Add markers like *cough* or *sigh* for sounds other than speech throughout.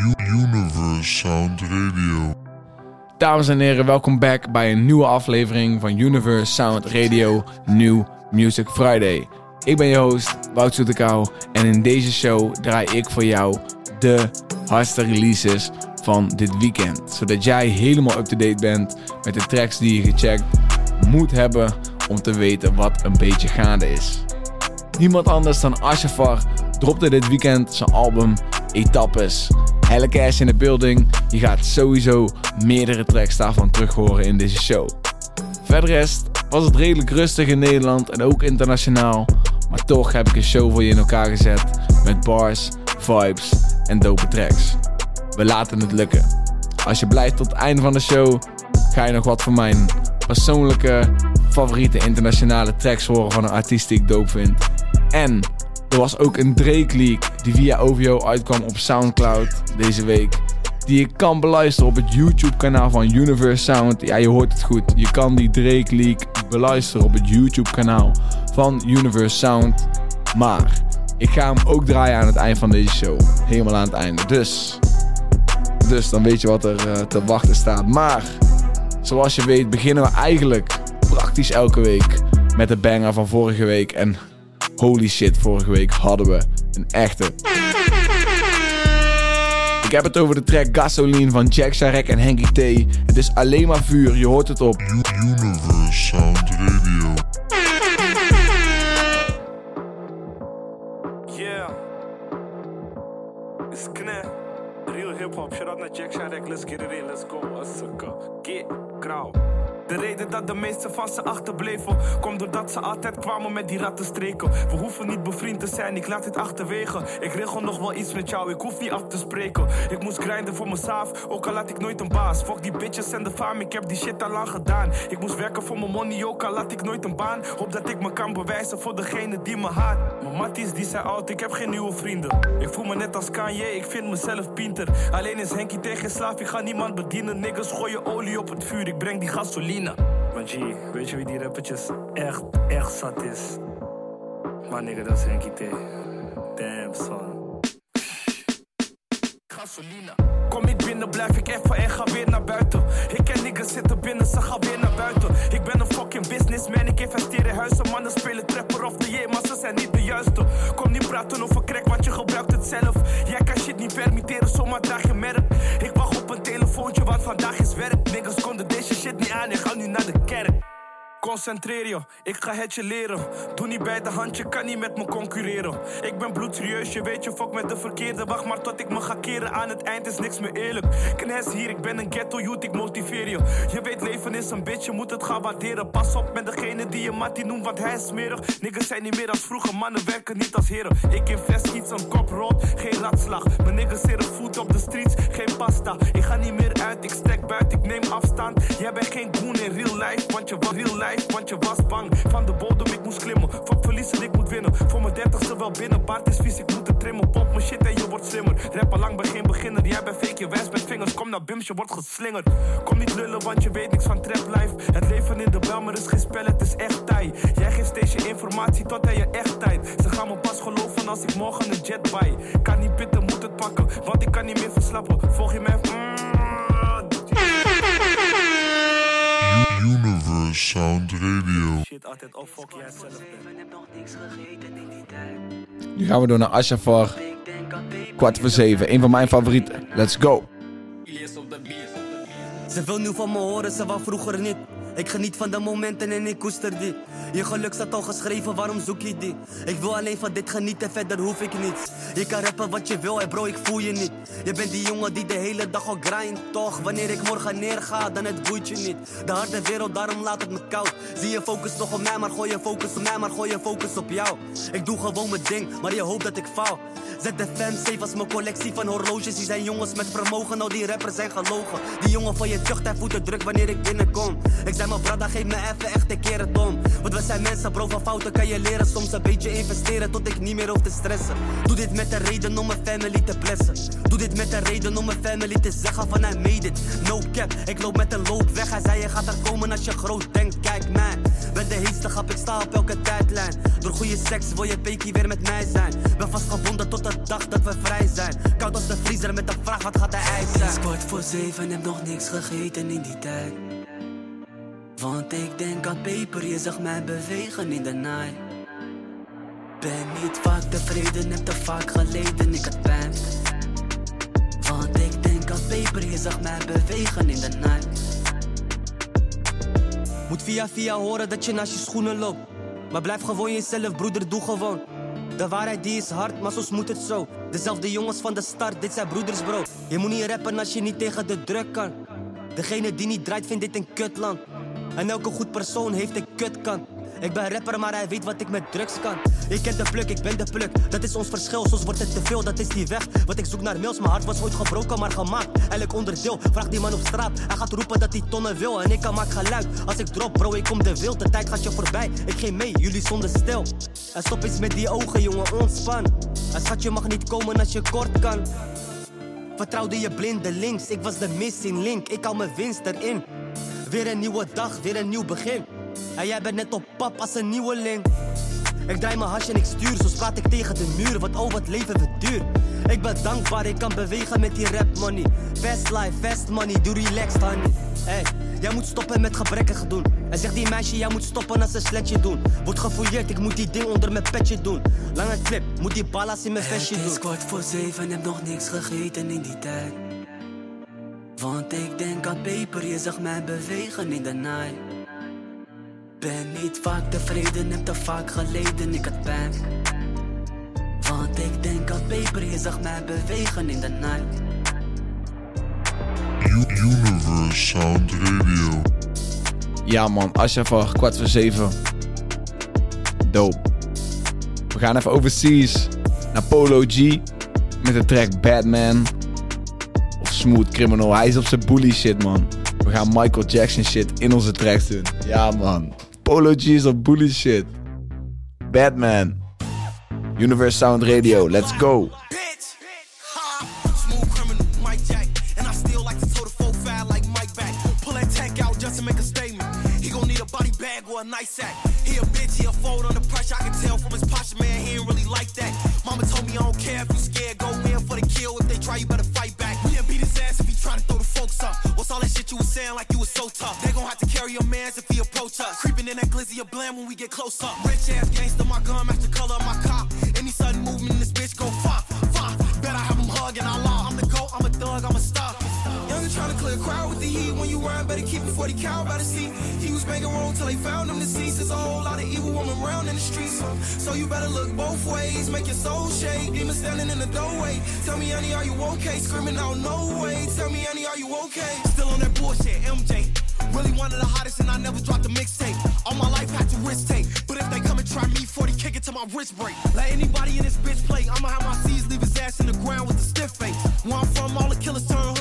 Universe Sound Radio. Dames en heren, welkom back bij een nieuwe aflevering van Universe Sound Radio New Music Friday. Ik ben je host, Wout Soetekau, en in deze show draai ik voor jou de hardste releases van dit weekend. Zodat jij helemaal up-to-date bent met de tracks die je gecheckt moet hebben om te weten wat een beetje gaande is. Niemand anders dan Ashafar dropte dit weekend zijn album Etappes. Helle cash in de building. Je gaat sowieso meerdere tracks daarvan terug horen in deze show. Verder rest was het redelijk rustig in Nederland en ook internationaal. Maar toch heb ik een show voor je in elkaar gezet met bars, vibes en dope tracks. We laten het lukken. Als je blijft tot het einde van de show, ga je nog wat van mijn persoonlijke favoriete internationale tracks horen van een artiest die ik dope vind. En er was ook een Drake leak die via OVO uitkwam op Soundcloud deze week. Die je kan beluisteren op het YouTube kanaal van Universe Sound. Ja, je hoort het goed. Je kan die Drake leak beluisteren op het YouTube kanaal van Universe Sound. Maar ik ga hem ook draaien aan het eind van deze show. Helemaal aan het einde. Dus, dus dan weet je wat er uh, te wachten staat. Maar zoals je weet beginnen we eigenlijk praktisch elke week met de banger van vorige week. En holy shit, vorige week hadden we een echte. Ik heb het over de track Gasoline van Jack Sharek en Henky T. Het is alleen maar vuur, je hoort het op Universe Sound Radio. Dat de meeste van ze achterbleven. Komt doordat ze altijd kwamen met die rattenstreken We hoeven niet bevriend te zijn, ik laat dit achterwege. Ik regel nog wel iets met jou, ik hoef niet af te spreken. Ik moest grinden voor mezelf, ook al laat ik nooit een baas. Fuck die bitches en de fame, ik heb die shit al lang gedaan. Ik moest werken voor mijn money, ook al laat ik nooit een baan. Hoop dat ik me kan bewijzen voor degene die me haat. Mijn matties die zijn oud, ik heb geen nieuwe vrienden. Ik voel me net als Kanye, ik vind mezelf pinter. Alleen is Henky tegen slaaf, ik ga niemand bedienen. Niggas gooien olie op het vuur, ik breng die gasoline weet je wie die rappertjes echt, echt zat is? Maar nigga, dat is Henky T. Damn, son. Kom ik binnen, blijf ik even en ga weer naar buiten. Ik ken niggas zitten binnen, ze gaan weer naar buiten. Ik ben een fucking businessman, ik investeer in huizen. Mannen spelen trapper of the year, maar ze zijn niet de juiste. Kom niet praten over crack, want je gebruikt het zelf. Jij kan shit niet permitteren, zomaar draag je merk. Ik wacht op een telefoontje, want vandaag is werk. Niggas konden deze shit niet aan, ik ga nu naar de kerk. Concentreer je, ik ga het je leren. Doe niet bij de hand, je kan niet met me concurreren. Ik ben bloedserieus, je weet je fuck met de verkeerde. Wacht maar tot ik me ga keren, aan het eind is niks meer eerlijk. Knes hier, ik ben een ghetto youth, ik motiveer je. Je weet, leven is een bitch, je moet het gaan waarderen. Pas op met degene die je mattie noemt, want hij is smerig. Niggas zijn niet meer als vroeger, mannen werken niet als heren. Ik invest iets, een kop rood, geen ratslag. Mijn niggas zitten voet op de streets, geen pasta. Ik ga niet meer uit, ik stek buiten, ik neem afstand. Jij bent geen goon in real life, want je was real life want je was bang. Van de bodem, ik moest klimmen. Fuck verliezen, ik moet winnen. Voor mijn dertigste wel binnen. Baard is vies, ik moet het trimmen. Pop mijn shit en je wordt slimmer. Rapper lang bij geen beginner. Jij bent fake, je wijst met vingers. Kom naar Bims, je wordt geslingerd. Kom niet lullen, want je weet niks van trap life. Het leven in de bel, maar is geen spel, het is echt tijd. Jij geeft steeds je informatie tot aan je echt tijd. Ze gaan me pas geloven als ik morgen een jet buy. Kan niet pitten, moet het pakken. Want ik kan niet meer verslappen. Volg je mij? Sound Radio. Shit, altijd fuck Nu gaan we door naar Ashafar. Kwart voor zeven, een van mijn favorieten. Let's go. Ze wil nu van me horen, ze wou vroeger niet. Ik geniet van de momenten en ik koester die. Je geluk staat al geschreven, waarom zoek je die? Ik wil alleen van dit genieten, verder hoef ik niets. Je kan rappen wat je wil, en bro, ik voel je niet. Je bent die jongen die de hele dag al grind, toch? Wanneer ik morgen neerga, dan het boeit je niet. De harde wereld, daarom laat het me koud. Zie je focus toch op mij, maar gooi je focus op mij, maar gooi je focus op jou. Ik doe gewoon mijn ding, maar je hoopt dat ik faal. Zet de fam safe als mijn collectie van horloges. Die zijn jongens met vermogen, al die rappers zijn gelogen. Die jongen van je tucht, voelt de druk wanneer ik binnenkom. Zeg maar brada, geef me even echt een keer het om Want we zijn mensen bro, van fouten kan je leren. Soms een beetje investeren tot ik niet meer hoef te stressen. Doe dit met de reden om mijn family te blessen Doe dit met de reden om mijn family te zeggen van hij made it. No cap, ik loop met een loop weg. Hij zei je gaat er komen als je groot denkt. Kijk man, ben de heetste grap, ik sta op elke tijdlijn. Door goede seks wil je pekie weer met mij zijn. Ben vastgebonden tot de dag dat we vrij zijn. Koud als de vriezer met de vraag wat gaat de ijs zijn? Het voor zeven, heb nog niks gegeten in die tijd want ik denk aan peper, je zag mij bewegen in de night. Ben niet vaak tevreden, heb te vaak geleden, ik had pijn. Want ik denk aan peper, je zag mij bewegen in de night. Moet via via horen dat je naast je schoenen loopt. Maar blijf gewoon jezelf, broeder, doe gewoon. De waarheid die is hard, maar soms moet het zo. Dezelfde jongens van de start, dit zijn broeders, bro. Je moet niet rappen als je niet tegen de druk kan. Degene die niet draait, vindt dit een kutland. En elke goed persoon heeft een kutkant. Ik ben rapper, maar hij weet wat ik met drugs kan. Ik ken de pluk, ik ben de pluk. Dat is ons verschil, soms wordt het te veel, dat is die weg. Wat ik zoek naar mails, mijn hart was ooit gebroken, maar gemaakt. Elk onderdeel, vraag die man op straat. Hij gaat roepen dat hij tonnen wil en ik kan maak geluid. Als ik drop, bro, ik kom de wild. De tijd gaat je voorbij, ik geen mee, jullie zonder stil. En stop eens met die ogen, jongen, ontspan. En schat, je mag niet komen als je kort kan. Vertrouwde je blinde links, ik was de missing link. Ik hou mijn winst erin. Weer een nieuwe dag, weer een nieuw begin. En jij bent net op pap als een nieuweling. Ik draai mijn hasje en ik stuur, zo praat ik tegen de muur. Want oh, wat leven we duur. Ik ben dankbaar, ik kan bewegen met die rap money. Fast life, fast money, doe relaxed honey. Hey, jij moet stoppen met gebrekkig doen. En zegt die meisje, jij moet stoppen als een sletje doen. Word gefouilleerd, ik moet die ding onder mijn petje doen. Lange clip, moet die ballas in mijn vestje doen. Het is kwart voor zeven, heb nog niks gegeten in die tijd. Want ik denk aan peper, je zag mij bewegen in de night. Ben niet vaak tevreden, heb te vaak geleden, ik had pijn. Want ik denk aan peper, je zag mij bewegen in de night. Universe Sound Radio. Ja man, Ashraf, kwart voor zeven. Dope. We gaan even overseas naar Polo G met de track Batman. Smooth Criminal. Hij is op zijn bully shit man. We gaan Michael Jackson shit in onze tracks doen. Ja man. Polo G is op bully shit. Batman. Universe Sound Radio. Let's go. the a nice sack. He a bitch, he a fold under pressure. I can tell from his posture, man, he ain't really like that. Mama told me I don't care if you scared, go in for the kill. If they try, you better fight. What's all that shit you was saying like you was so tough? They gon' have to carry your mans if he approach us. Creeping in that glizzy of blam when we get close up. Rich ass gangster, my gun match the color of my cop. Rhyme, better keep it 40 cal by the seat. He was banging wrong till they found him deceased. There's a whole lot of evil woman around in the streets. So, so you better look both ways. Make your soul shake. Demon standing in the doorway. Tell me, honey, are you okay? Screaming out, no way. Tell me, honey, are you okay? Still on that bullshit, MJ. Really one of the hottest, and I never dropped a mixtape. All my life had to risk take. But if they come and try me, 40 kick it to my wrist break. Let anybody in this bitch play. I'ma have my C's leave his ass in the ground with a stiff face. Where I'm from, all the killers turn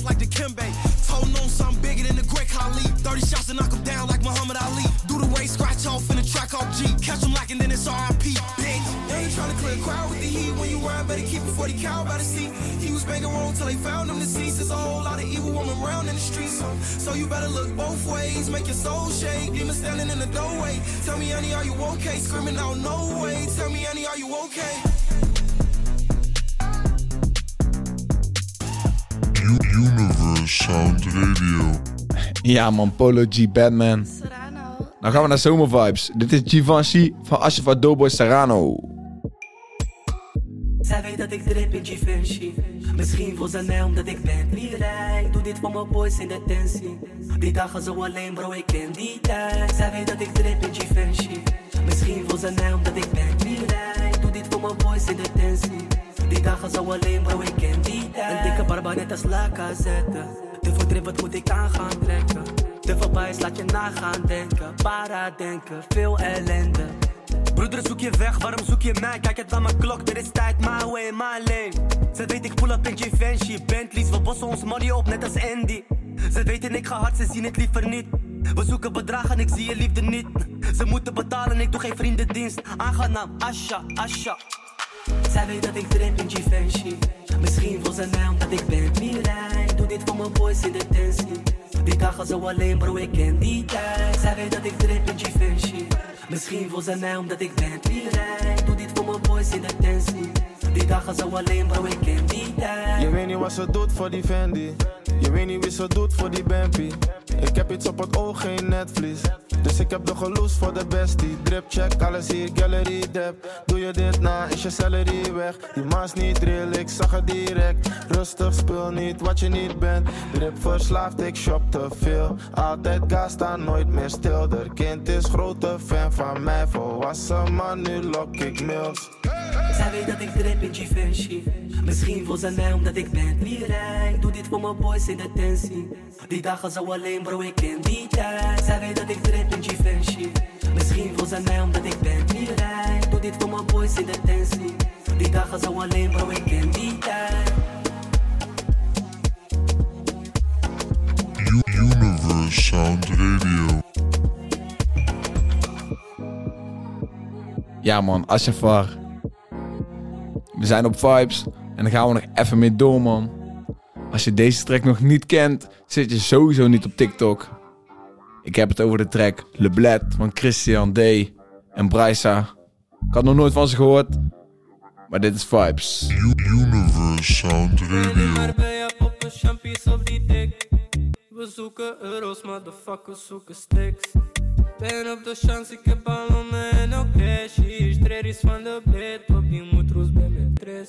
blocks like the Kimbe. Told known something bigger than the Great Khali. 30 shots to knock him down like Muhammad Ali. Do the race, scratch off in the track off G. Catch him and then it's RIP, bitch. They ain't trying to clear a crowd with the heat. When you rhyme, better keep it 40 cal by the seat. He was banging wrong till they found him deceased. There's a whole lot of evil woman around in the streets. So, so you better look both ways. Make your soul shake. Demon standing in the doorway. Tell me, honey, are you okay? Screaming out, no way. Tell me, honey, are you okay? Sound Radio. Ja man, Polo G, Batman. Nou gaan we naar zomervibes. Dit is Givenchy van Ashraf Doughboy Serrano. Zij weet dat ik drip in Givenchy Misschien wil ze mij omdat ik ben niet rijk Doe dit voor mijn boys in de tensie Die dagen zo alleen bro, ik ken die tijd Zij weet dat ik drip in Givenchy Misschien wil ze mij omdat ik ben niet rijk Doe dit voor mijn boys in de tensie Die dagen zo alleen bro, ik ken die tijd Een dikke barba net als Laka zetten Te veel wat moet ik aan gaan trekken Te veel bias, laat je nagaan denken Para denken, veel ellende Broeder, zoek je weg, waarom zoek je mij? Kijk het aan mijn klok, er is tijd, my way, my lane. Zij weet ik pull up in Givenchy, Bentleys, we bossen ons money op, net als Andy. Ze weten ik ga hard, ze zien het liever niet. We zoeken bedragen, ik zie je liefde niet. Ze moeten betalen, ik doe geen vriendendienst. Aangenaam, Asha, Asha. Zij weet dat ik trip in Givenchy. Misschien wil ze mij omdat ik ben Mirai. Doe dit voor mijn boys in de tensie. Die dagen zo alleen, bro, ik ken die tijd. Zij weet dat ik trip in Givenchy. Misschien wil ze mij omdat ik ben Mirai. Doe dit voor mijn boys in de tensie. Die dagen zo alleen, bro, ik ken die tijd. Je weet niet wat ze doet voor die Fendi. Je weet niet wie ze doet voor die Bampy. Ik heb iets op het oog, geen netvlies. Dus ik heb de geloes voor de bestie. Drip check, alles hier, gallery dep. Doe je dit na, is je celery weg. Die maas niet real, ik zag het direct. Rustig, speel niet wat je niet bent. Drip verslaafd, ik shop te veel. Altijd gas, sta nooit meer stil. De kind is grote fan van mij. Volwassen man, nu lok ik mails. Zij weet dat ik drip in Givenchy. Misschien wil ze mij omdat ik Bentley rijd. Doe dit voor mijn boys in de tensie. Die dagen zo alleen, bro, ik ken die tijd. Zij weet dat ik drip in Givenchy. Misschien wil ze mij omdat ik Bentley rijd. Doe dit voor mijn boys in de tensie. Die dagen zo alleen, bro, ik ken die tijd. Universe Sound Radio. Ja man, Ashafar. We zijn op vibes en dan gaan we nog even mee door man. Als je deze track nog niet kent, zit je sowieso niet op TikTok. Ik heb het over de track Le Bled van Christian D. en Brysa. Ik had nog nooit van ze gehoord, maar dit is vibes. Universe Sound Radio. We zoeken euro's, motherfuckers zoeken sticks. Ben op de chance, ik heb ballonnen en ook cashies. Treddies van de bled, op die moedroes ben met tres.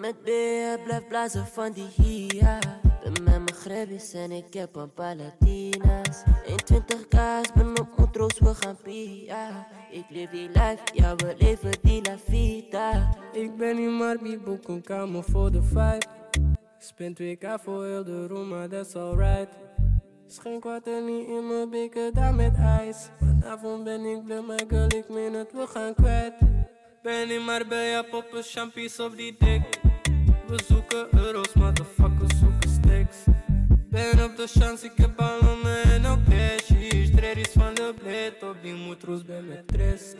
Ben met beer, blijf blazen van die hia. Ben met mijn grebbies en ik heb een paar Latina's. 21 kaas, ben op moedroos, we gaan pia. Ik leef die life, ja we leven die la vida. Ik ben niet maar wie boek een kamer voor de vibe. Spend 2k voor heel de room, maar that's alright. Schenk water niet in mijn beker, daar met ijs. Vanavond ben ik blij, mijn girl, ik meen het, we gaan kwijt. Ben niet maar bij je poppen, champies op die dik. We zoeken euro's, motherfuckers zoeken sticks. Ben op de chance, ik heb ballonnen en ook cashies. Van de bled, op die moedroes ben met tres.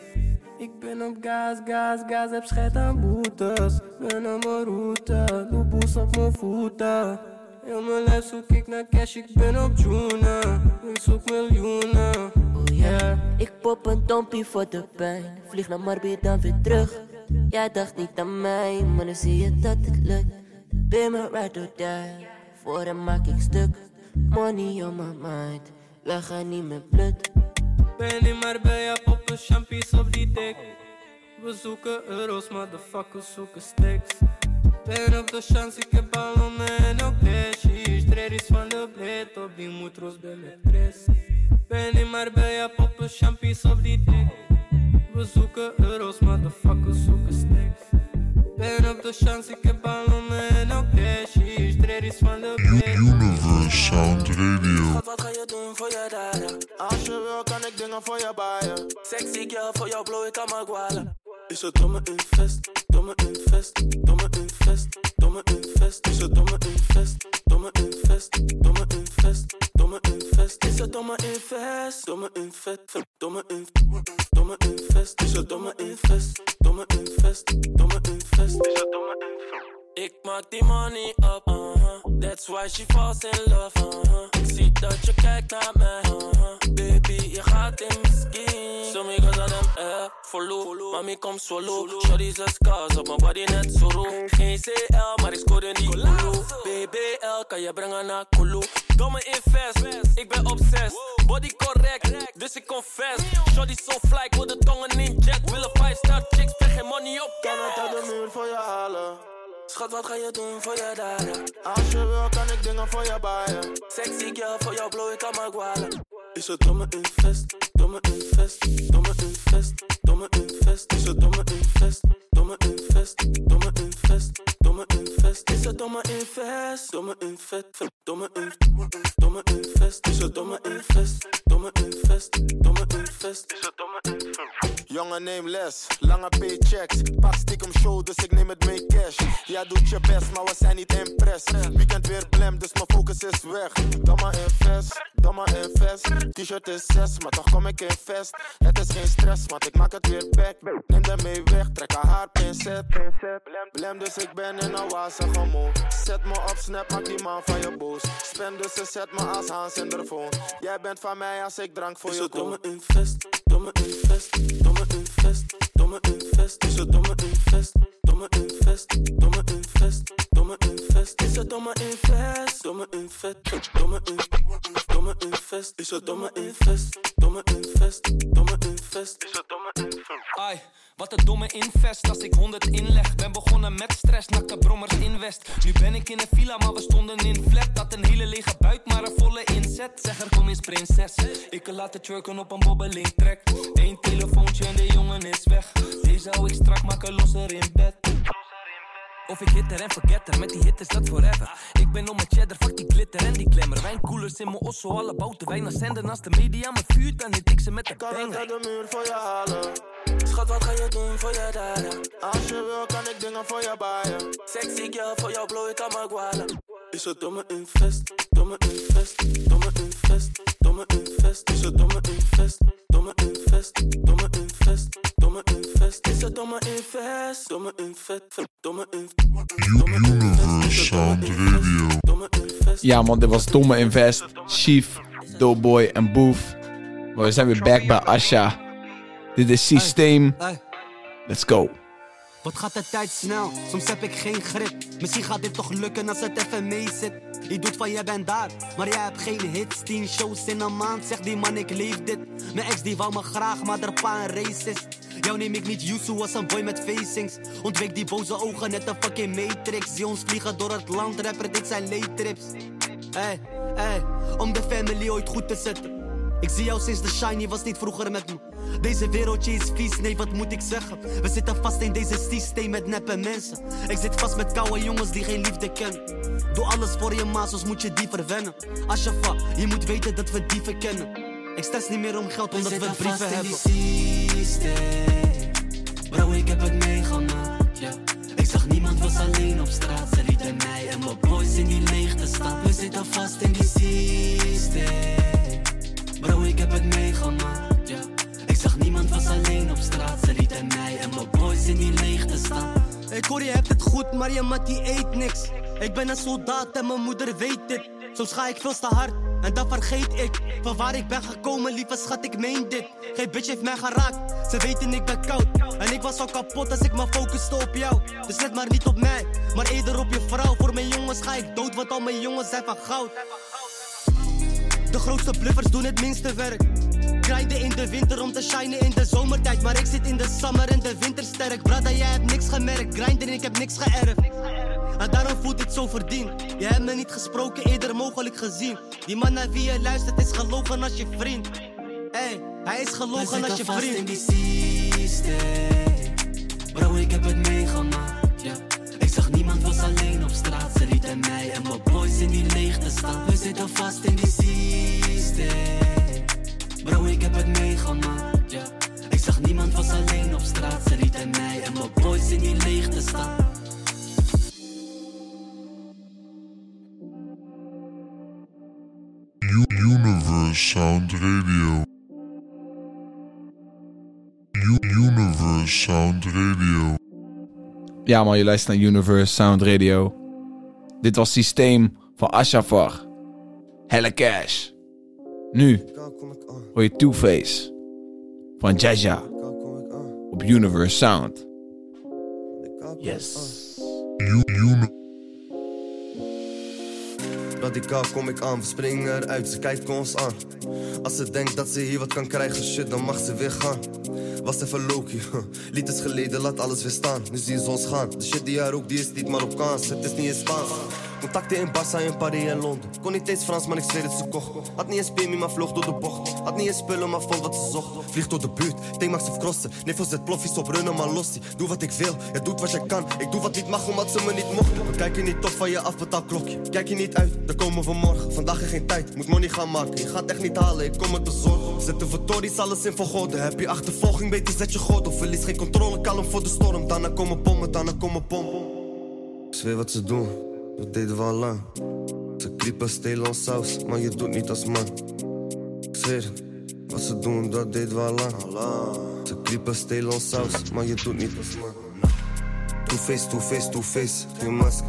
Ik ben op gas, gas, gas, heb scheid aan boetes. Ben aan mijn route, doe boes op mijn voeten. Heel mijn lijf zoek ik naar cash, ik ben op Juna. Ik zoek miljoenen. Oh ja, ik pop een dompie voor de pijn. Vlieg naar Marbi, dan weer terug. Jij dacht niet aan mij, maar nu zie je dat het lukt. Ben mijn ride or die, voor hem maak ik stuk. Money on my mind, we gaan niet meer blut. Ben niet maar bij je poppen, champies op die dik. We zoeken euro's, motherfuckers zoeken sticks. Ben op de chance, ik heb ballonnen en ook cashies. Treddies van de bled, op die moedroes ben met tres. Ben niet maar bij je poppen, champies op die dik. We zoeken euro's, motherfuckers zoeken sticks. Ben op de chance, ik heb ballonnen en ook cashies. Treddies van de Universe Sound Radio. Wat ga je doen voor je daden? Als je wil, kan ik dingen voor je baaien. Sexy girl, voor jou blow ik aan mijn gwalen. Is het domme invest, domme invest, domme invest, domme invest. Is het domme invest, domme invest, domme invest, domme invest. Is het domme invest, domme invest, domme invest, domme invest. Het domme invest, domme invest, domme invest. Het domme invest. Ik maak die money up, uh-huh. That's why she falls in love, uh-huh. Ik zie dat je kijkt naar mij, uh-huh. Baby, je gaat in. Zo me gaan hem eh, follow. Mami, kom swallow. Shorty zes scars op mijn body net zo roe. Geen CL, maar ik scoor in die Kulu. BBL, kan je brengen naar Kulu. Domme invest, ik ben obsessed. Body correct, dus ik confess. Shorty so fly, ik wil de tongen in jet. Willen 5 star chicks, spreek geen money op. Kan het uit de muur voor je halen. Schat, wat ga je doen voor je daden? Als je wil, kan ik dingen voor je baaien. Sexy girl, voor jou blow ik mijn gwalen. Is het domme invest, domme invest, domme invest, domme invest. Is het domme invest, domme invest, domme invest, domme invest. Is een domme invest, domme invest, domme invest, domme invest, is een domme invest, domme invest, domme invest, is een domme invest. Jongen, neem les, lange paychecks. Pak stiekem show, dus ik neem het mee cash. Ja, doet je best, maar we zijn niet impress. Weekend weer blem, dus mijn focus is weg. Domme invest, domme invest. T-shirt is 6, maar toch kom ik in vest. Het is geen stress, want ik maak het weer back. Neem hem mee weg, trek haar haar pincet. Blem, dus ik ben in een wazige mood. Zet me op snap, maak die man van je boos. Spend dus ze zet me als Hans in de phone. Jij bent van mij als ik drank voor Is je koop. domme invest, domme invest, domme invest, domme invest, is een domme invest, domme invest, domme invest, domme invest, is een domme invest, domme invest, domme invest, domme invest, is een domme invest, domme invest, domme invest, is een domme invest. Ai, wat een domme invest als ik 100 inleg. Ben begonnen met stress, nakte brommers invest. Nu ben ik in een villa, maar we stonden in flat. Dat een hele lege buik, maar een volle inzet. Zeg er kom eens prinses. Ik kan laten twerken op een bobbeling track. Eén telefoontje en de jongen is weg. Deze hou ik strak, maken losser in bed. Of ik hitter en forgetter, met die hit is dat forever. Ik ben om mijn cheddar, fuck die glitter en die glamour. Wijnkoelers in mijn osso, alle bouten wijn zenden. Als de media me vuurt, dan hit ik ze met de Kan ik banger. uit de muur voor je halen? Schat, wat ga je doen voor je daden? Als je wil, kan ik dingen voor je baaien. Sexy girl, voor jou blow ik aan mijn. Is een domme invest, domme invest, domme invest, domme invest. Is een domme invest, domme invest, domme invest, domme invest. Is een domme invest, domme invest, domme invest. Ja man, dit was Domme Invest, Chief, Doughboy en Boef. Maar we zijn weer back bij Asha. Dit is Systeem. Let's go. Wat gaat de tijd snel? Soms heb ik geen grip. Misschien gaat dit toch lukken als het even mee zit. Je doet van jij bent daar, maar jij hebt geen hits. 10 shows in een maand, zegt die man ik leef dit. Mijn ex die wou me graag, maar er pa een racist. Jou neem ik niet Yusu als een boy met facings. Ontwik die boze ogen, net een fucking matrix. Zie ons vliegen door het land, rapper, dit zijn leetrips. Hey, hey, om de family ooit goed te zetten. Ik zie jou sinds de shiny was niet vroeger met me. Deze wereldje is vies, nee wat moet ik zeggen? We zitten vast in deze systeem met neppe mensen. Ik zit vast met koude jongens die geen liefde kennen. Doe alles voor je maas, moet je die verwennen. Ashafa, je moet weten dat we die verkennen. Ik stress niet meer om geld omdat we, brieven hebben. Bro, ik heb het meegemaakt, ja. Ik zag niemand was alleen op straat. Ze lieten mij en mijn boys in die leegte staan. We zitten vast in die systeem. Bro, ik heb het meegemaakt, ja. Ik zag niemand was alleen op straat. Ze lieten mij en mijn boys in die leegte staan. Ik hoor je hebt het goed, maar je mat die eet niks. Ik ben een soldaat en mijn moeder weet dit. Soms ga ik veel te hard en dan vergeet ik van waar ik ben gekomen, lieve schat, ik meen dit. Geen bitch heeft mij geraakt, ze weten ik ben koud. En ik was al kapot als ik me focuste op jou. Dus let maar niet op mij, maar eerder op je vrouw. Voor mijn jongens ga ik dood, want al mijn jongens zijn van goud. De grootste bluffers doen het minste werk. Grinden in de winter om te shinen in de zomertijd. Maar ik zit in de summer en de winter sterk. Brada, jij hebt niks gemerkt. Grinden, ik heb niks geërfd. En daarom voelt dit zo verdiend. Je hebt me niet gesproken, eerder mogelijk gezien. Die man naar wie je luistert is gelogen als je vriend. Hey, hij is gelogen als je vriend. in die systeem. Bro, ik heb het meegemaakt, ja. Ik zag niemand was alleen op straat. Ze lieten mij en mijn in die leegte staan. We zitten vast in die systeem. Bro, ik heb het meegemaakt, ja. Ik zag niemand was alleen op straat. Ze lieten mij en mijn boys in die leegte staan. U- Universe Sound Radio. Universe Sound Radio. Ja man, je luistert naar Universe Sound Radio. Dit was Systeem van Ashafar. Helle Cash. Nu hoor je Two-Face van Jaja op Universe Sound. Yes. Radicaal kom ik aan, we springen eruit, ze kijkt ons aan. Als ze denkt dat ze hier wat kan krijgen, shit, dan mag ze weer gaan. Was even Loki, lied is geleden, laat alles weer staan. Nu zie je ons gaan. De shit die jij rookt, die is niet maar op kans, het is niet in Spaans. Contacten in Barça, in Paris en Londen. Kon niet eens Frans, maar ik zweer het ze kocht. Had niet eens PMI, maar vloog door de bocht. Had niet eens spullen, maar vond wat ze zocht. Vliegt door de buurt, T-Max of crossen. Neef zet ploffies op runnen, maar los. Doe wat ik wil, je doet wat je kan. Ik doe wat niet mag, omdat ze me niet mochten. We kijken niet op van je afbetaalklokje. Kijk je niet uit, dan komen we morgen. Vandaag is geen tijd, moet money gaan maken. Je gaat echt niet halen, ik kom met de zorg. Zet de vertories, alles in vergoden. Heb je achtervolging, beter zet je gordel. Verlies geen controle, kalm voor de storm. Daarna komen pommen, daarna komen pompen. Ik zweer wat ze doen, dat deden we al lang. Ze kriepen, stelen ons saus, maar je doet niet als man. Ik wat ze doen, dat deden we al lang. Ze kriepen, stelen ons saus, maar je doet niet als man. Two face, two face, two face, geen masker.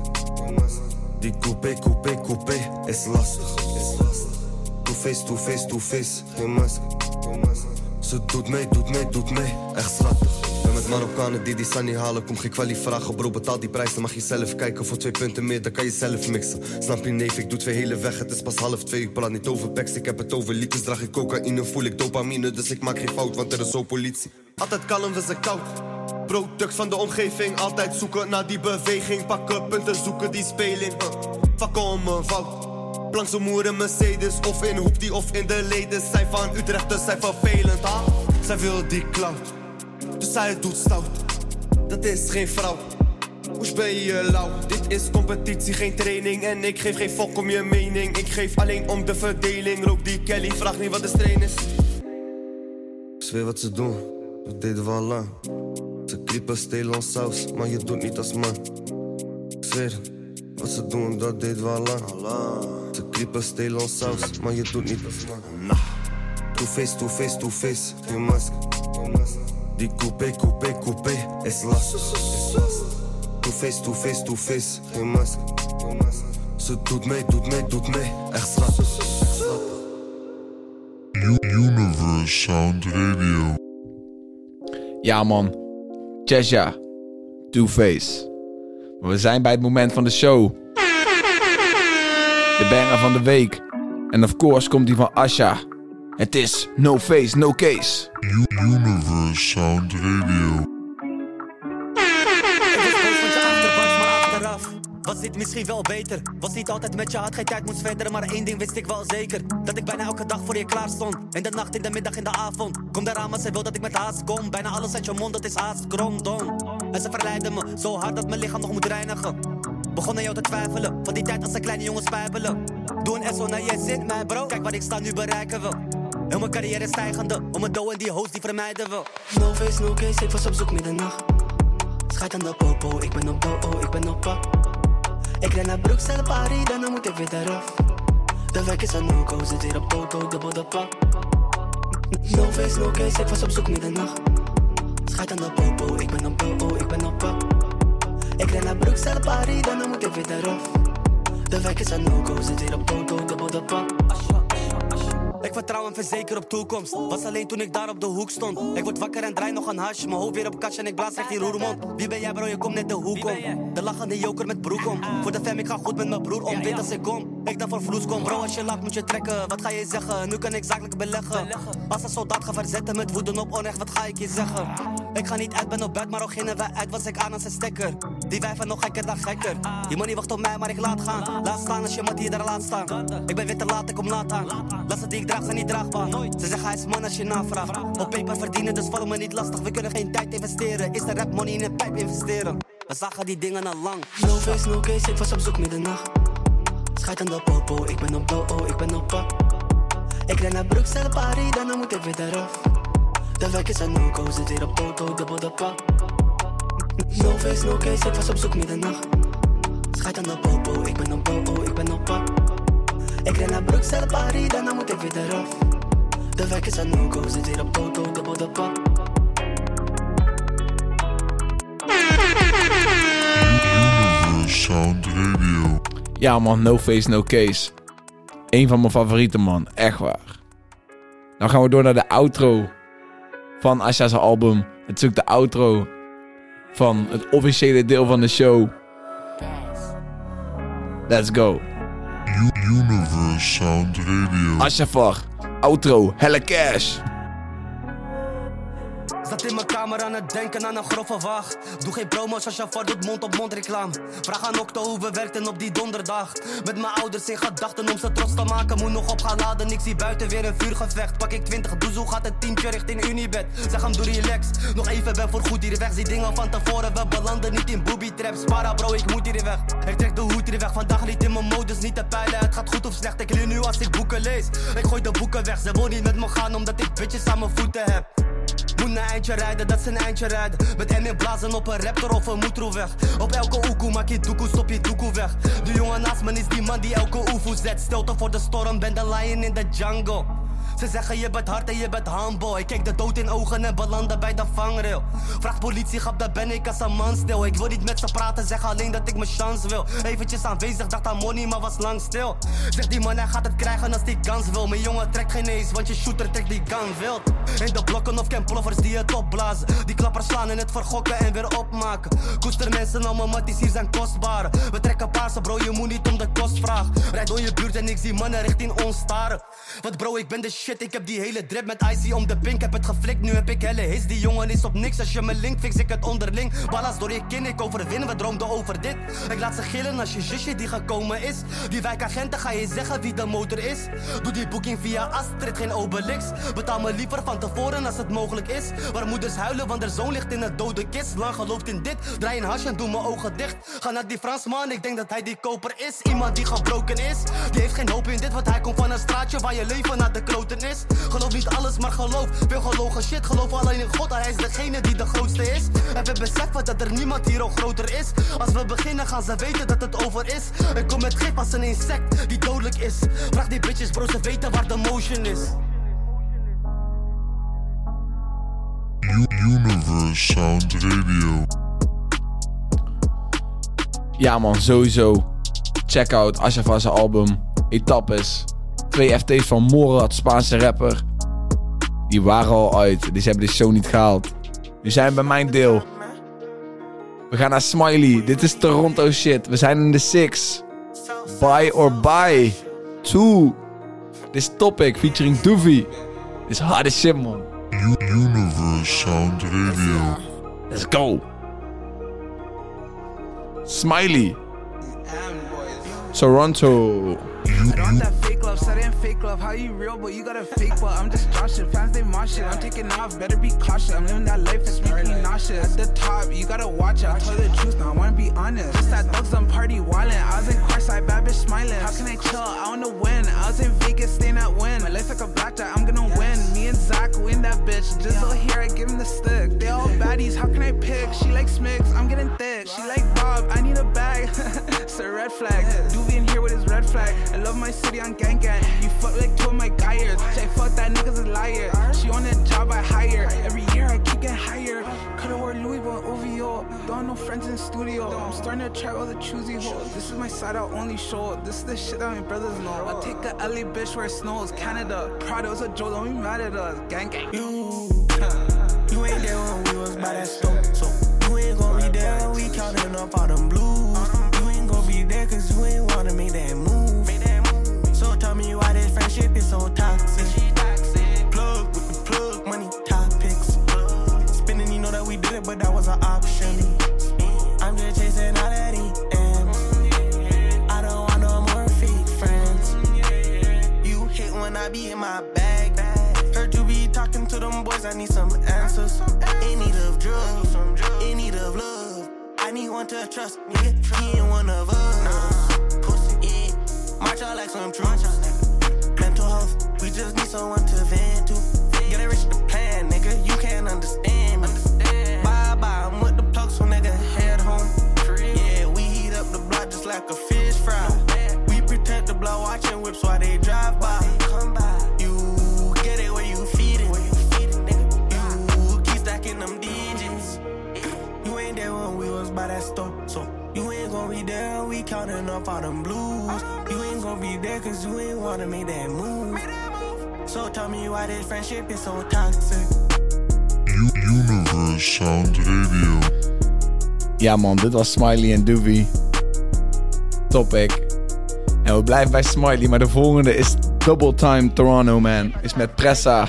Die coupé, coupé, coupé is lastig. Two face, two face, two face, geen masker. Ze doet mee, doet mee, doet mee, echt schattig. Met Marokkanen die die Sunny halen, kom geen kwalie vragen. Bro, betaal die prijs, dan mag je zelf kijken. Voor twee punten meer, dan kan je zelf mixen. Snap je, neef, ik doe twee hele weg. Het is pas half twee, ik praat niet over packs, ik heb het over liters. Draag ik cocaïne, voel ik dopamine, dus ik maak geen fout, want er is zo politie. Altijd kalm, we zijn koud. Product van de omgeving, altijd zoeken naar die beweging. Pakken punten, zoeken die speling. Uh, fucken om een fout. Plank zo'n moer Mercedes, of in hoeptie of in de leden. Zij van Utrecht, dus zijn vervelend, ha? Zij wil die cloud, zij doet stout. Dat is geen vrouw. Hoe ben je lauw? Dit is competitie, geen training. En ik geef geen fok om je mening. Ik geef alleen om de verdeling. Rook die Kelly, vraag niet wat de strain is. Ik zweer wat ze doen, dat deden we al lang. Ze kriepen, stelen ons saus, maar je doet niet als man. Ik zweer wat ze doen, dat deden we al lang. Ze kriepen, stelen ons saus, maar je doet niet als man. Two face, two face, two face, geen masker. Die coupé, coupé, coupé is lastig. Two face, two face, two face, geen masker. Ze doet mee, doet mee, doet mee, echt. U- Universe Sound Radio. Ja man, Chesja, Two-Face. Maar we zijn bij het moment van de show. De banger van de week. En of course komt die van Asha. Het is No Face, No Case. U- Universe Sound Radio. Was dit misschien wel beter. Was niet altijd met je had geen tijd moest verder, maar één ding wist ik wel zeker: dat ik bijna elke dag voor je klaar stond. In de nacht, in de middag, in de avond. Kom daaraan, maar ze wil dat ik met haast kom. Bijna alles uit je mond, dat is haast kromdom. En ze verleiden me zo hard dat mijn lichaam nog moet reinigen. Begon aan jou te twijfelen, van die tijd als een kleine jongen spijbelen. Doe een SO naar je zin, mijn bro. Kijk waar ik sta, nu bereiken we. Heel mijn carrière is stijgende, om mijn dough en die host die vermijden we. No face, no case, ik was op zoek middernacht. Schijt aan de popo, ik ben op do, oh, ik ben op pak. Ik ren naar Bruxelles, Paris, dan moet ik weer eraf. De wijk is een no-go, zit hier op Toto, dubbel de pak. No face, no case, ik was op zoek middernacht. Schijt aan de popo, ik ben op do, oh, ik ben op pak. Ik ren naar Bruxelles, Paris, dan moet ik weer eraf. De wijk is een no-go, zit hier op Toto, dubbel de pak. Ik vertrouw en verzeker op toekomst. Was alleen toen ik daar op de hoek stond. Ik word wakker en draai nog een hash. Mijn hoofd weer op kast en ik blaas echt die roermond. Wie ben jij bro, je komt net de hoek om. De lachende joker met broek om. Voor de fam, ik ga goed met mijn broer om. Weet als ik kom, ik dan voor vloes kom. Bro, als je lacht moet je trekken. Wat ga je zeggen? Nu kan ik zakelijk beleggen. Als een soldaat ga verzetten met woeden op onrecht, wat ga ik je zeggen? Ik ga niet uit, ben op bed, maar ook geen wij uit was ik aan als een stekker. Die wijven nog gekker dan gekker. Die money wacht op mij, maar ik laat gaan. Laat staan als je mat hier daar laat staan. Ik ben weer te laat, ik kom laat aan. Laatste die ik draag zijn niet draagbaar. Ze zeggen hij is man als je navraagt. Op paper verdienen, dus val me niet lastig. We kunnen geen tijd investeren. Is de rap money in een pijp investeren? We zagen die dingen al lang. No face, no case, ik was op zoek middernacht. Schijt aan de popo, ik ben op do, oh, ik ben op pak. Ik ren naar Bruxelles, Paris, dan moet ik weer eraf. De wijk is een no-go, zit hier op Toto, dubbel de pak. No face, no case, ik was op zoek middernacht. Schijt aan de popo, ik ben op do, oh, ik ben op pak. Ik ren naar Bruxelles, Paris, dan moet ik weer eraf. De wijk is een no-go, zit hier op Toto, dubbel de Sound Radio. Ja man, No Face, No Case. Eén van mijn favorieten man, echt waar. Dan gaan we door naar de outro van Asha's album. Het is ook de outro van het officiële deel van de show. Let's go. Universe Sound Radio. Asha Vag, outro, helle cash. Zat in mijn kamer aan het denken aan een grove wacht. Doe geen promos als je voor doet mond op mond reclame. Vraag aan Octo hoe we werkten op die donderdag. Met mijn ouders in gedachten om ze trots te maken. Moet nog op gaan laden, ik zie buiten weer een vuurgevecht. Pak ik 20 doezoe, gaat het teamtje richting Unibed. Zeg hem doe relax, nog even ben voor goed hier weg. Zie dingen van tevoren, we belanden niet in booby traps. Para bro, ik moet hier weg. Ik trek de hoed hier weg, vandaag niet in mijn modus, niet te peilen. Het gaat goed of slecht, ik leer nu als ik boeken lees. Ik gooi de boeken weg, ze wil niet met me gaan omdat ik bitches aan mijn voeten heb. Moet een eindje rijden, dat is een eindje rijden. Met M blazen op een raptor of een moetroeweg. Op elke oekoe maak je doekoe, stop je doekoe weg. De jongen naast me is die man die elke oefoe zet. Stilte voor de storm, ben de lion in de jungle. Ze zeggen je bent hard en je bent humble. Ik kijk de dood in ogen en belanden bij de vangrail. Vraag politiegrap, daar ben ik als een man stil. Ik wil niet met ze praten, zeg alleen dat ik mijn chance wil. Eventjes aanwezig, dacht aan money, maar was lang stil. Zeg die man, hij gaat het krijgen als die kans wil. Mijn jongen trekt geen eens, want je shooter trekt die gun wild. In de blokken of camploffers die het opblazen. Die klappers slaan en het vergokken en weer opmaken. Koester mensen, al mijn matties hier zijn kostbare. We trekken paarse bro, je moet niet om de kost vragen. Rijd door je buurt en ik zie mannen richting ons staren. Want bro, ik ben de shit, ik heb die hele drip met icy om de pink. Heb het geflikt, nu heb ik helle hits. Die jongen is op niks, als je me link fix ik het onderling. Ballas door je kin, ik overwin, we droomden over dit. Ik laat ze gillen als je zusje die gekomen is. Die wijkagenten ga je zeggen wie de motor is. Doe die boeking via Astrid, geen Obelix. Betaal me liever van tevoren als het mogelijk is. Waar moeders huilen, want er zoon ligt in een dode kist. Lang gelooft in dit, draai een hash en doe mijn ogen dicht. Ga naar die Fransman, ik denk dat hij die koper is. Iemand die gebroken is, die heeft geen hoop in dit. Want hij komt van een straatje waar je leven naar de kloten is. Geloof niet alles, maar geloof. Veel gelogen shit, geloof alleen in God. Hij is degene die de grootste is. En we beseffen dat er niemand hier ook groter is. Als we beginnen, gaan ze weten dat het over is. Ik kom met gif als een insect die dodelijk is. Vraag die bitches, bro, ze weten waar de motion is. Universe Sound Radio. Ja man, sowieso. Check out Ashafa zijn album Etappes. Twee FT's van Morat, Spaanse rapper. Die waren al uit. Die hebben de show niet gehaald. Nu zijn we bij mijn deel. We gaan naar Smiley. Dit is Toronto shit. We zijn in de six. Buy or buy. Two. Dit is Topic featuring Doofy. Dit is harde shit man. Universe Sound Radio. Let's go. Smiley. Toronto. I that fake love, said in fake love. How you real, but you got a fake, but I'm just joshing. Fans, they mosh it. I'm taking off, better be cautious. I'm living that life, it's making me nauseous. At the top, you gotta watch it. I'll tell the truth, now I wanna be honest. Just that thugs on party wildin'. I was in Courtside, bad bitch smiling. How can I chill? I wanna win. I was in Vegas, staying at win. My life's like a blackjack, I'm gonna win. Me and Zach win that bitch. Just so here, I give him the stick. They all baddies, how can I pick? She likes Smicks, I'm getting thick. She like Bob, I need a bag. *laughs* it's a red flag. Doobie in here with his red flag. I love my city on gang gang. You fuck like two of my guys. Say fuck that nigga's a liar. She on that job I hire. Every year I keep getting higher. Could've wore Louis but OVO. Don't have no friends in studio. I'm starting to try all the choosy hoes. This is my side out only show. This is the shit that my brothers know. I take a LA bitch where it snows. Canada. Prada was a joke. Don't be mad at us. Gang gang. You, you ain't there when we was by that stove. So you ain't gon' be there. when We counting up all them blues. Friendship is so toxic. Plug with the plug, money topics. Spinning, you know that we did it, but that was an option. I'm just chasing all that ends. I don't want no more fake friends. You hate when I be in my bag. Heard you be talking to them boys, I need some answers. In need of drugs, in need of love. I need one to trust, nigga. He ain't one of us. March out like some troops. Just need someone to vent to. Get a rich the plan, nigga. You can't understand me. Bye bye, I'm with the plugs, so nigga head home. Yeah, we heat up the block just like a fish fry. We protect the block, watching whips while they drive by. Come by. You get it where you feed it. Where You keep stacking them digits. You ain't there when we was by that store, so you ain't gon' be there. We counting up all them blues. You ain't gon' be there cause you ain't wanna make that move. So tell me why this friendship is so toxic. U- Universe Sound Radio. Ja man, dit was Smiley en Doobie. Topic. En we blijven bij Smiley, maar de volgende is Double Time Toronto man. Is met Pressa.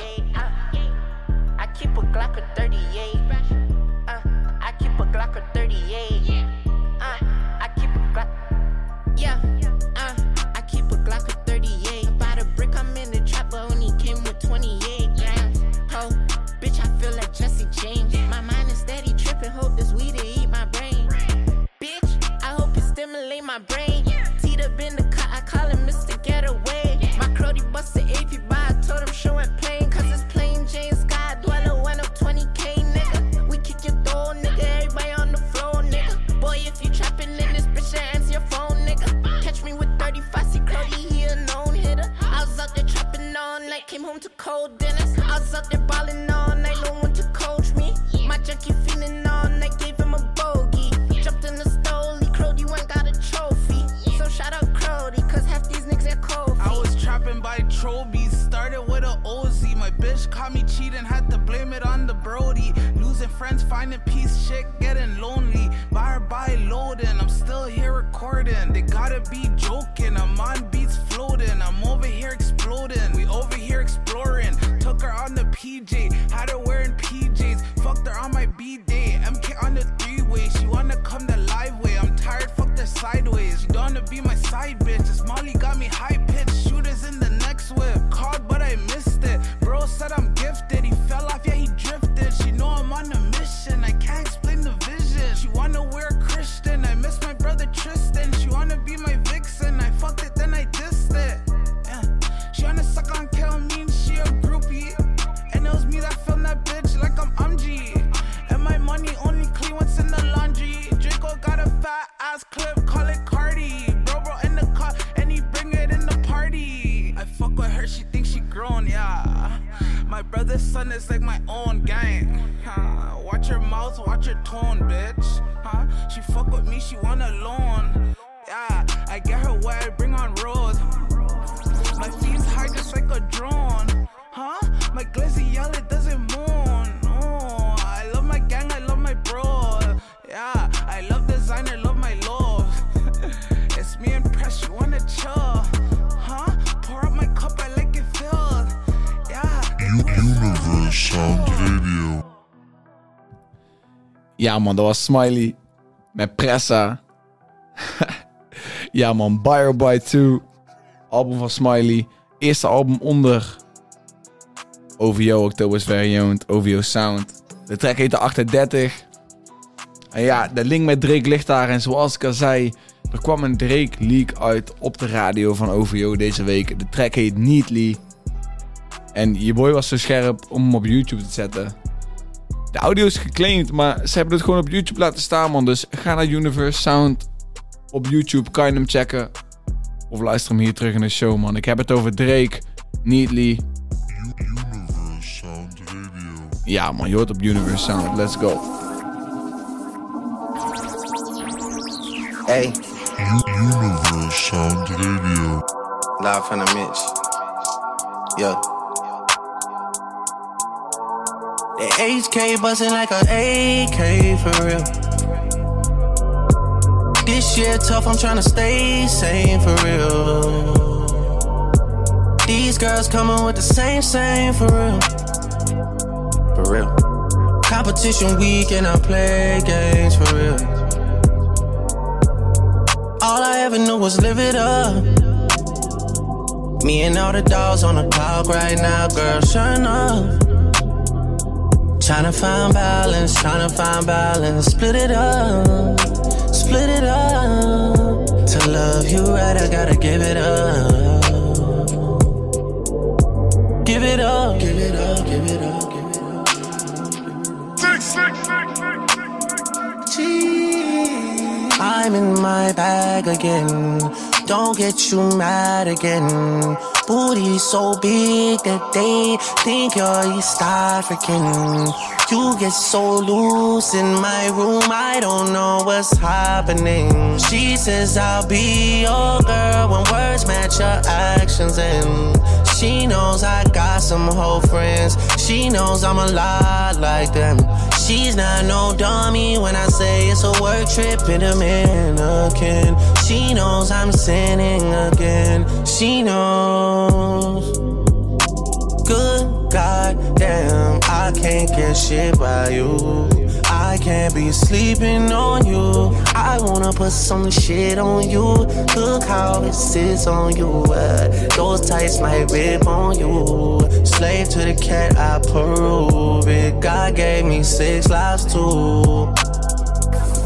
By Trobies, started with a OZ. My bitch caught me cheating, had to blame it on the Brody. Losing friends, finding peace, shit getting lonely. Buy buy loading, I'm still here recording. They gotta be joking, I'm on beats floating. I'm over here exploding, we over here exploring. Took her on the PJ, had her wearing PJs. Fucked her on my B day, MK on the three way. She wanna come the live way, I'm tired, fucked her sideways. She don't wanna be my side bitch. This Molly got me high Bro said I'm gifted, he fell off, yeah, he drifted. She know I'm on a mission, I can't explain the vision. She wanna wear a Christian, I miss my brother Tristan. She wanna be my vixen, I fucked it, then I dissed it. Yeah. She wanna suck on kill me, she a groupie. And it was me that filmed that bitch like I'm Umji. And my money only clean what's in the laundry. Draco got a fat ass clip, call it Cardi. Bro, bro, in the car, and he bring it in the party. I fuck with her, she thinks she grown, yeah. My brother's son is like my own gang. Huh? Watch your mouth, watch your tone, bitch. Huh? She fuck with me, she want a loan. Yeah, I get her I bring on road. My feet's high just like a drone. Huh? My glizzy yell, it doesn't Ja man, dat was Smiley met Pressa. *laughs* ja man, Buy or Buy 2. Album van Smiley. Eerste album onder OVO, October's Variant, OVO Sound. De track heette 38. En ja, de link met Drake ligt daar. En zoals ik al zei, er kwam een Drake leak uit op de radio van OVO deze week. De track heet Neatly. En je boy was zo scherp om hem op YouTube te zetten. De audio is geclaimd, maar ze hebben het gewoon op YouTube laten staan, man. Dus ga naar Universe Sound op YouTube, kan je hem checken. Of luister hem hier terug in de show, man. Ik heb het over Drake, Neatly. Universe Sound Radio. Ja, man, je hoort op Universe Sound. Let's go. Hey, U- Universe Sound Radio. live from the Mitch. Yeah. The HK bustin' like a AK for real. This year tough, I'm tryna stay sane for real. These girls coming with the same, same for real. For real. Competition week and I play games for real. All I ever knew was live it up. Me and all the dogs on the clock right now, girl, sure enough. Tryna find balance, tryna find balance, split it up, split it up. To love you right, I gotta give it up. Give it up, give it up, give it up, give it up. Gee, I'm in my bag again. Don't get you mad again. Booty so big that they think you're East African. You get so loose in my room, I don't know what's happening. She says I'll be your girl when words match your actions, and she knows I got some whole friends. She knows I'm a lot like them. She's not no dummy when I say it's a work trip in a mannequin. She knows I'm sinning again. She knows. Good goddamn, I can't get shit by you. I can't be sleeping on you. I wanna put some shit on you. Look how it sits on you. Uh, those tights might rip on you. Slave to the cat, I prove it. God gave me six lives too.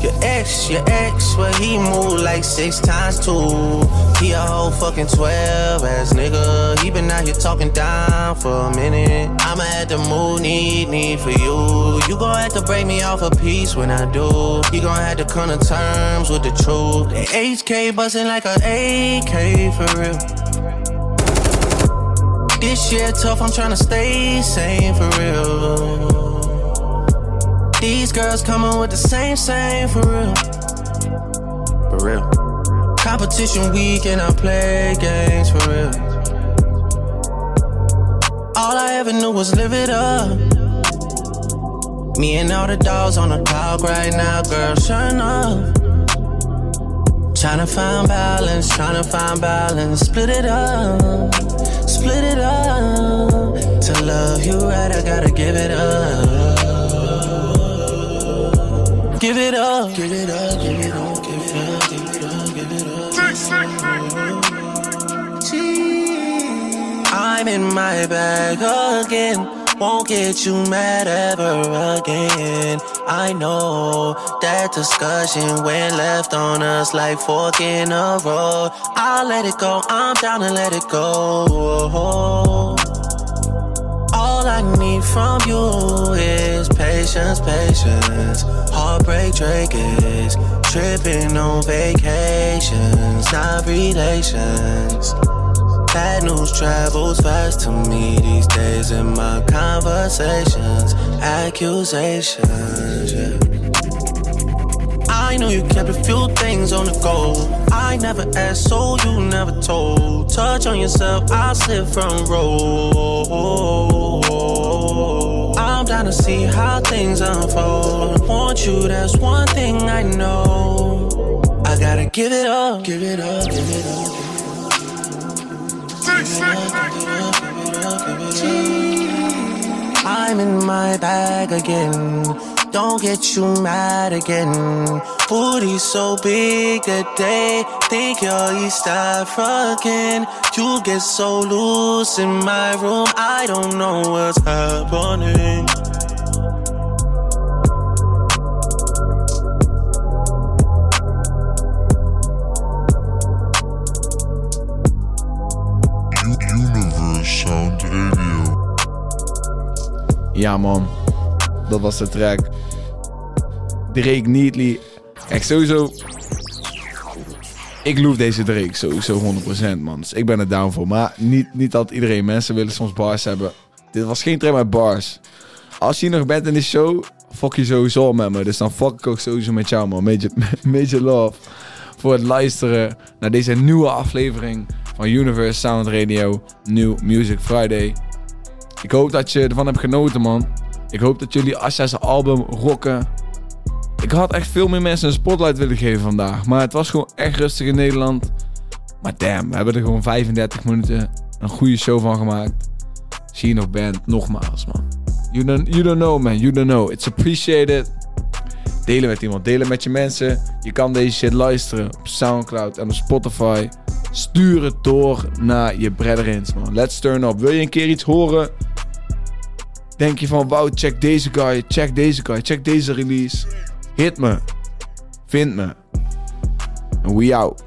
Your ex, your ex, well, he moved like six times two. He a whole fucking 12 ass nigga. He been out here talking down for a minute. I'ma have to move, need, need for you. You gon' have to break me off a piece when I do. You gon' have to come to terms with the truth. The HK bustin' like a AK for real. This year tough, I'm tryna stay sane for real. These girls coming with the same, same for real. For real. Competition week and I play games for real. All I ever knew was live it up. Me and all the dogs on the dog right now, girl, up. Tryna find balance, tryna find balance, split it up, split it up. To love you right, I gotta give it up. Give it up, give it up, give it up, give it up, give it up, give it up. I'm in my bag again. Won't get you mad ever again. I know that discussion went left on us like fork in a road. I'll let it go, I'm down to let it go. All I need from you is patience, patience. Heartbreak Drake is tripping on vacations, not relations. Bad news travels fast to me these days in my conversations, accusations. Yeah. I know you kept a few things on the go. I never asked, so you never told. Touch on yourself, I'll slip from roll. I'm down to see how things unfold. Want you, that's one thing I know. I gotta give it up, give it up, give it up. I'm in my bag again. Don't get you mad again. Booty so big that they think you're East African. You get so loose in my room, I don't know what's happening. Ja man, dat was de track. Drake Neatly. Echt sowieso. Ik loof deze Drake sowieso 100% man. Dus ik ben er down voor. Maar niet, niet dat iedereen. Mensen willen soms bars hebben. Dit was geen track met bars. Als je nog bent in de show, fuck je sowieso met me. Dus dan fuck ik ook sowieso met jou man. Major, *laughs* major love voor het luisteren naar deze nieuwe aflevering van Universe Sound Radio New Music Friday. Ik hoop dat je ervan hebt genoten, man. Ik hoop dat jullie Asja's album rocken. Ik had echt veel meer mensen een spotlight willen geven vandaag. Maar het was gewoon echt rustig in Nederland. Maar damn, we hebben er gewoon 35 minuten een goede show van gemaakt. Als je nog bent, nogmaals, man. You don't, you don't know, man. You don't know. It's appreciated. Delen met iemand. Delen met je mensen. Je kan deze shit luisteren op Soundcloud en op Spotify. Stuur het door naar je brethrens, man. Let's turn up. Wil je een keer iets horen? Denk je van, wauw, check deze guy, check deze guy, check deze release. Hit me. Vind me. En we out.